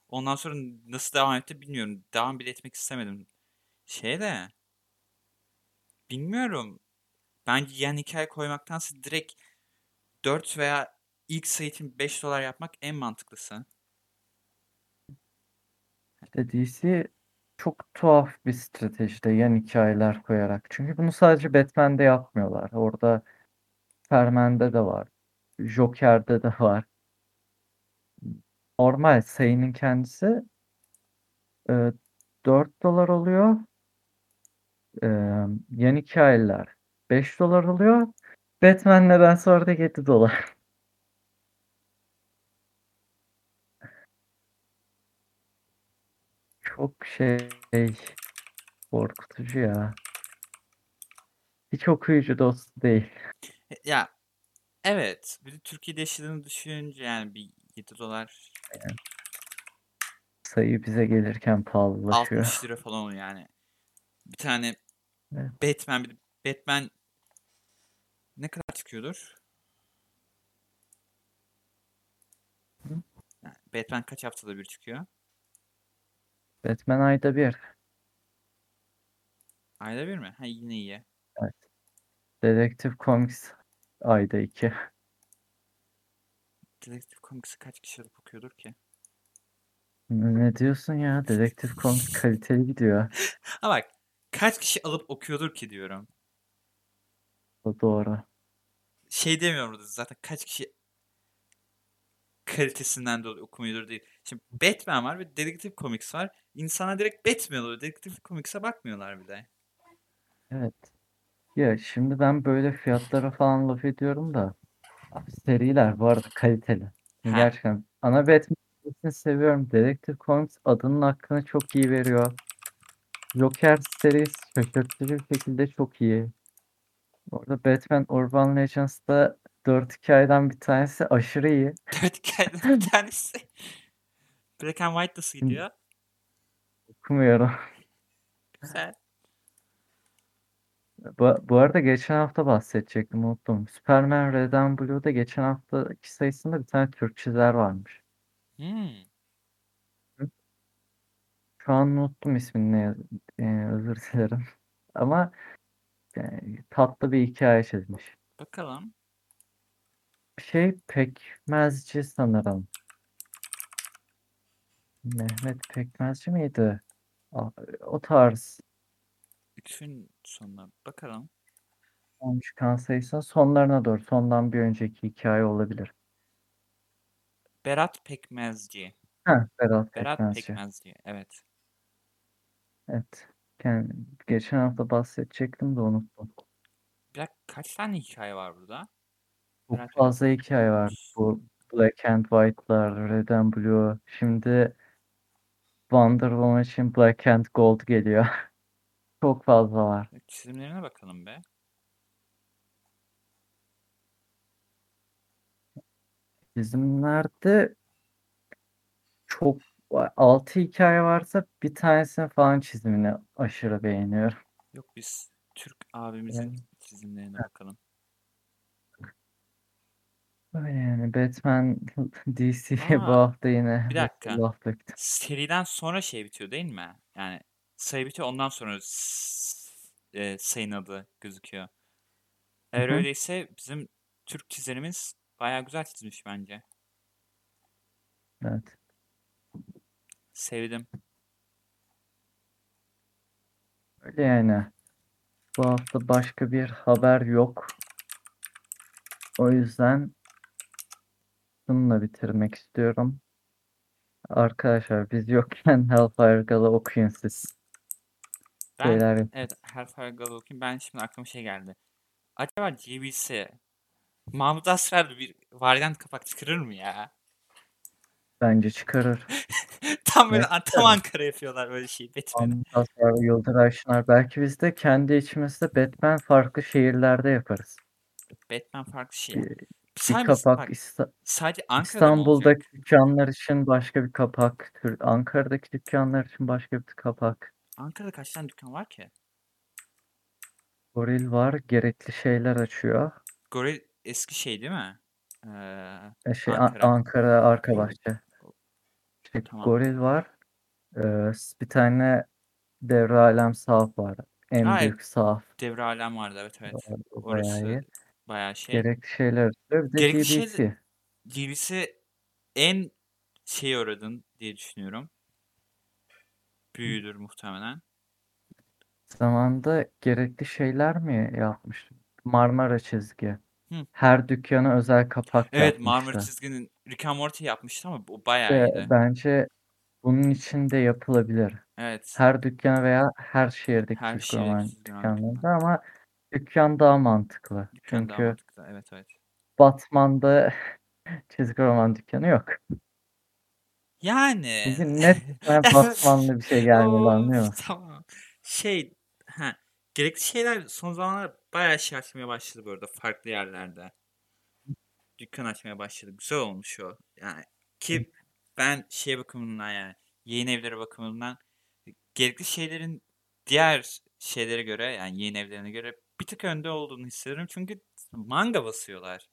Ondan sonra nasıl devam etti bilmiyorum. Devam bile etmek istemedim. Şeye de bilmiyorum. Bence yan hikaye koymaktansa direkt 4 veya ilk sayı için 5 dolar yapmak en mantıklısı. İşte DC çok tuhaf bir stratejide yan hikayeler koyarak. Çünkü bunu sadece Batman'de yapmıyorlar. Orada Superman'de de var. Joker'de de var. Normal sayının kendisi e, 4 dolar oluyor. E, yan hikayeler 5 dolar oluyor. Batman nedense orada 7 dolar. Çok şey korkutucu ya. Hiç okuyucu dostu değil. Ya evet. Bir de Türkiye'de yaşadığını düşününce yani bir 7 dolar Sayı bize gelirken pahalılaşıyor. 60 lira falan oluyor yani. Bir tane Evet. Batman bir Batman ne kadar çıkıyordur? Hı? Yani Batman kaç haftada bir çıkıyor? Batman ayda bir. Ayda bir mi? Ha yine iyi. Evet. Dedektif Comics ayda iki. Dedektif Comics'i kaç kişi alıp okuyordur ki? Ne diyorsun ya? Dedektif Comics kaliteli gidiyor. Ha bak kaç kişi alıp okuyordur ki diyorum. O doğru. Şey demiyorum zaten kaç kişi kalitesinden dolayı okumuyordur değil. Şimdi Batman var ve Dedektif Comics var. İnsana direkt Batman oluyor. Dedektif Comics'e bakmıyorlar bile. Evet. Ya şimdi ben böyle fiyatlara falan laf ediyorum da abi seriler bu arada kaliteli. Ha. Gerçekten ana Batman serisini seviyorum. Dedektif Comics adının hakkını çok iyi veriyor. Joker serisi şaşırtıcı bir şekilde çok iyi. Orada Batman Urban Legends'da 4 hikayeden bir tanesi aşırı iyi. Dört hikayeden bir tanesi. Black and White nasıl gidiyor? Okumuyorum. Güzel. Bu, bu arada geçen hafta bahsedecektim unuttum. Superman Red and Blue'da geçen haftaki sayısında bir tane Türk çizer varmış. Hmm. Şu an unuttum ismini ne yaz- ee, özür dilerim. Ama e, tatlı bir hikaye çizmiş. Bakalım. Bir şey pekmezci sanırım. Mehmet Pekmezci miydi? O tarz Üçün sonuna bakalım. son çıkan sayısının sonlarına doğru. Sondan bir önceki hikaye olabilir. Berat Pekmezci. Heh, Berat Berat Pekmezci. Pekmezci. Evet. Evet. Ken- geçen hafta bahsedecektim de unuttum. Bir dakika, kaç tane hikaye var burada? Çok Berat fazla hikaye var. Bu Black and White'lar, Red and Blue. Şimdi Wonder Woman için Black and Gold geliyor. Çok fazla var. Çizimlerine bakalım be. Çizimlerde çok 6 hikaye varsa bir tanesini falan çizimini aşırı beğeniyorum. Yok biz Türk abimizin Yani- çizimlerine bakalım. Öyle yani Batman DC'ye bu Ama hafta yine bir dakika. laf döktü. Seriden sonra şey bitiyor değil mi? Yani sayı bitiyor ondan sonra s- e, sayının adı gözüküyor. Eğer Hı hı. öyleyse bizim Türk çizerimiz bayağı güzel çizmiş bence. Evet. Sevdim. Öyle yani. Bu hafta başka bir haber yok. O yüzden bununla bitirmek istiyorum. Arkadaşlar biz yokken Hellfire Gala okuyun siz. Ben Şeyler evet Hellfire Gala okuyayım. Ben şimdi aklıma şey geldi. Acaba GBC Mahmut Asrar'da bir varyant kapak çıkarır mı ya? bence çıkarır. Tam böyle Evet, tam. Ankara yapıyorlar böyle şeyi Batman'i. Asar, Yıldıray Çınar. Belki biz de kendi içimizde Batman farklı şehirlerde yaparız. Batman farklı şey. Bir, Sadece, kapak bak, İsta- sadece Ankara'da mı olacak? İstanbul'daki dükkanlar için başka bir kapak. Tür- Ankara'daki dükkanlar için başka bir kapak. Ankara'da kaç tane dükkan var ki? Goril var. Gerekli şeyler açıyor. Goril eski şey değil mi? Ee, E şey, A- Ankara. Ankara arka bahçe. Şey, Tamam. Goril var. Ee, bir tane Devre Alem Sahaf var. En Ha, büyük sahaf. Devre Alem vardı evet evet. Orası bayağı iyi. Bayağı şey. Gerekli şeyler. Bir de Gerekli GBC. şeyler- GBC en şey uğradın diye düşünüyorum. Büyüdür muhtemelen. Zamanında gerekli şeyler mi yapmış? Marmara çizgi. Hı. Her dükkana özel kapak Evet Marmara yapmışlar. çizginin Rick and Morty yapmıştı ama bu bayağı Ve iyiydi. bence bunun için de yapılabilir. Evet. Her dükkana veya her şehirdeki Her roman roman dükkanlarında ama dükkan daha mantıklı. Dükkan daha Çünkü mantıklı. Evet evet. Batman'da çizgi roman dükkanı yok. Yani. Bugün net ben Batman'da bir şey gelmedi anlıyor musun? Tamam. Şey, ha, gerekli şeyler son zamanlarda bayağı şey açmaya başladı bu arada farklı yerlerde. Dükkan açmaya başladı. Güzel olmuş o. Yani ki ben şey bakımından yani yayın evleri bakımından gerekli şeylerin diğer şeylere göre yani yayın evlerine göre bir tık önde olduğunu hissediyorum. Çünkü manga basıyorlar.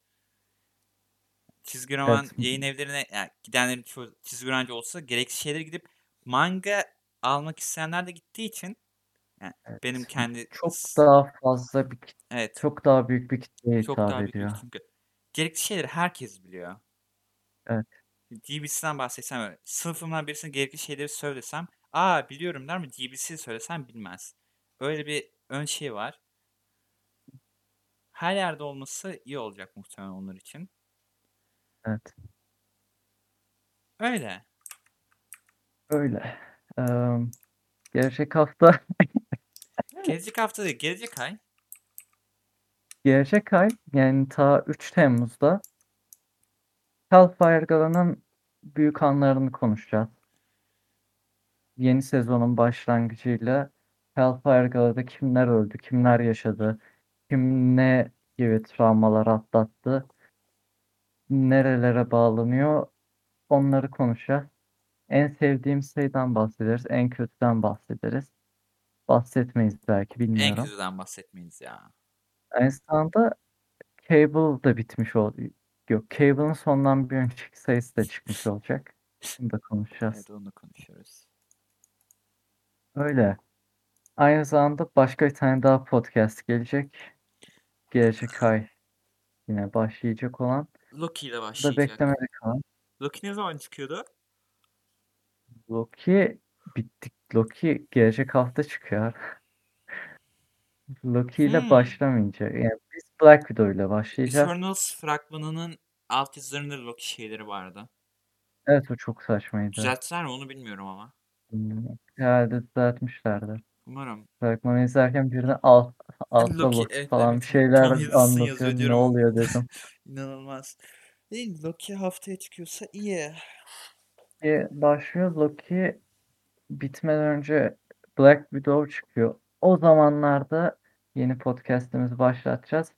Çizgi roman Evet. yayın evlerine yani gidenlerin çoğu çizgi romancı olsa gerekli şeylere gidip manga almak isteyenler de gittiği için yani Evet. benim kendi Çok daha fazla bir evet çok daha büyük bir kitleye çok hitap daha büyük ediyor. çünkü gerekli şeyleri herkes biliyor. Evet. DBC'den bahsetsem öyle. Sınıfımdan birisine gerekli şeyleri söylesem aa biliyorum der mi? DBC söylesem bilmez. Öyle bir ön şey var. Her yerde olması iyi olacak muhtemelen onlar için. Evet. Öyle. Öyle. Eee, gelecek hafta Gelecek hafta değil, gelecek ay. gelecek ay yani ta 3 Temmuz'da Hellfire Gala'nın büyük anlarını konuşacağız. Yeni sezonun başlangıcıyla Hellfire Gala'da kimler öldü, kimler yaşadı, kim ne gibi travmalar atlattı, nerelere bağlanıyor onları konuşacağız. En sevdiğim şeyden bahsederiz, en kötüden bahsederiz. Bahsetmeyiz belki En bilmiyorum. kötüden bahsetmeyiz ya. Aynı zamanda Cable da bitmiş oldu. Yok, Cable'ın sondan bir önceki sayısı da çıkmış olacak. Bunu da konuşacağız. Evet onu da konuşuyoruz. Öyle. Aynı zamanda başka bir tane daha podcast gelecek. Gelecek ay yine başlayacak olan. Loki ile Bu da başlayacak. beklemede kalan. Loki ne zaman çıkıyordu? Loki bittik. Loki gelecek hafta çıkıyor. Loki ile Hmm. başlamayacak. Yani biz Black Widow ile başlayacağız. Eternals fragmanının alt yazılarında Loki şeyleri vardı. Evet o çok saçmaydı. Düzelttiler mi onu bilmiyorum ama. Herhalde düzeltmişlerdir. Umarım. Fragmanı izlerken birine alt, altta Loki, Loki evet, falan evet, bir şeyler Tom Hiddleston anlatıyor. Ne diyorum. oluyor dedim. İnanılmaz. Değil, Loki haftaya çıkıyorsa iyi. Loki başlıyor. Loki bitmeden önce Black Widow çıkıyor. O zamanlarda yeni podcast'imizi başlatacağız.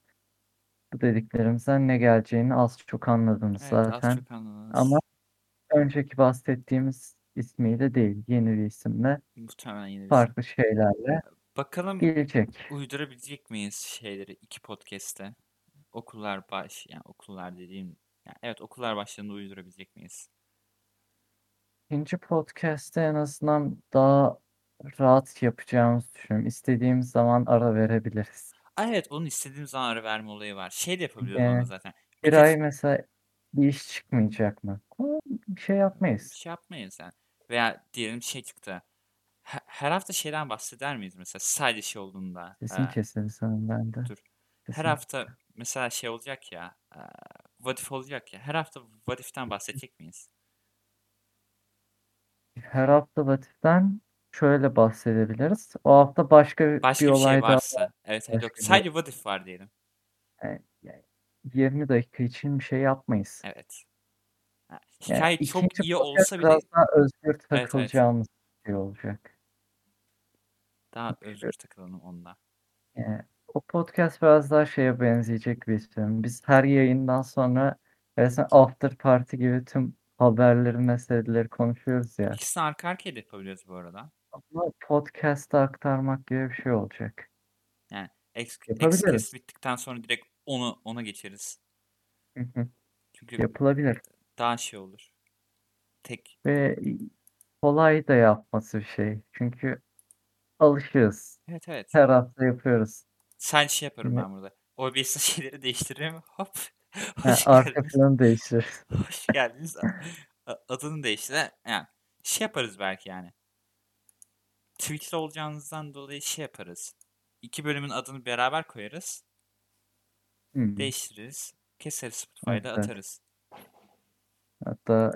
Bu dediklerimizden ne geleceğini az çok anladınız Evet az zaten. çok anladınız. Ama önceki bahsettiğimiz ismiyle değil, yeni bir isimle, Muhtemelen yine bir farklı şeylerle Bakalım gelecek. uydurabilecek miyiz şeyleri iki podcast'te? Okullar baş, yani okullar dediğim, yani evet okullar başlarında uydurabilecek miyiz? İkinci podcast'te en azından daha rahat yapacağımızı düşünüyorum. İstediğimiz zaman ara verebiliriz. Aa, evet onun istediğim zaman ara verme olayı var. Şey de yapabiliyoruz onu zaten. bir ay mesela bir iş çıkmayacak mı? Bir şey yapmayız. şey yapmayız yani. Veya diyelim şey çıktı. Her, her hafta şeyden bahseder miyiz mesela sadece şey olduğunda? Sesin Ee, kesildi sanırım bende. dur. Her Sesin. hafta mesela şey olacak ya. E, what if olacak ya. Her hafta what if'ten bahsedecek miyiz? Her hafta Vatif'ten şöyle bahsedebiliriz. O hafta başka bir Başka bir şey olay daha varsa. Evet, evet yok. bir Sadece what if var diyelim. yani, yani 20 dakika için bir şey yapmayız. Evet. Ha, Yani Hikaye çok iyi olsa bile biraz daha özgür evet evet. takılacağımız bir şey olacak. Daha özgür takılalım onda. yani, o podcast biraz daha şeye benzeyecek bir istiyorum. Biz her yayından sonra resmen after party gibi tüm haberleri, meseleleri konuşuyoruz ya. İkisini arka arkaya da yapabiliyoruz bu arada. Ama podcast'a aktarmak gibi bir şey olacak. Yani. X-Cast bittikten sonra direkt onu ona geçeriz. Hı hı. Çünkü Yapılabilir. Daha şey olur. Tek Ve kolay da yapması bir şey. Çünkü alışığız. evet evet. Her hafta yapıyoruz. Sadece şey yaparım ben burada. OBS'de şeyleri değiştiririm. Hop. ha, Hoş arka geldiniz. planı değiştiririz. Hoş geldiniz. Adını değiştir. Yani şey yaparız belki yani. Twitch'te olacağınızdan dolayı şey yaparız. İki bölümün adını beraber koyarız. Hmm. Değiştiririz. Keseriz Spotify'da evet. atarız. Hatta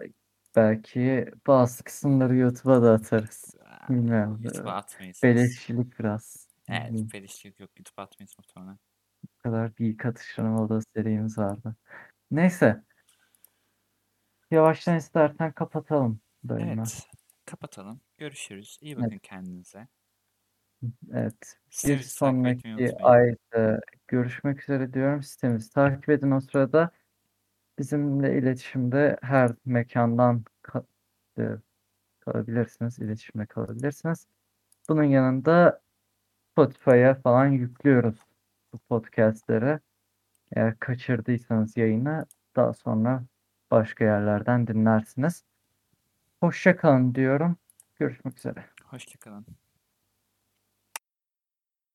belki bazı kısımları YouTube'a da atarız. Bilmiyorum. YouTube'a atmayız. Beleşçilik biraz. Evet, pelişlik yok. YouTube'a atmayız muhtemelen. Bu kadar bir atıştırmalı serimiz vardı. Neyse. Yavaştan istersen kapatalım bölümü. Evet. Kapatalım. Görüşürüz. İyi Evet. bakın kendinize. Evet. Bir Sitemizi etmeyi sonraki ayda görüşmek üzere diyorum. Sitemizi takip edin o sırada. Bizimle iletişimde her mekandan ka- e, kalabilirsiniz, iletişimde kalabilirsiniz. Bunun yanında Spotify'a falan yüklüyoruz bu podcastleri. Eğer kaçırdıysanız yayını daha sonra başka yerlerden dinlersiniz. Hoşça kalın diyorum. Görüşmek üzere. Hoşçakalın.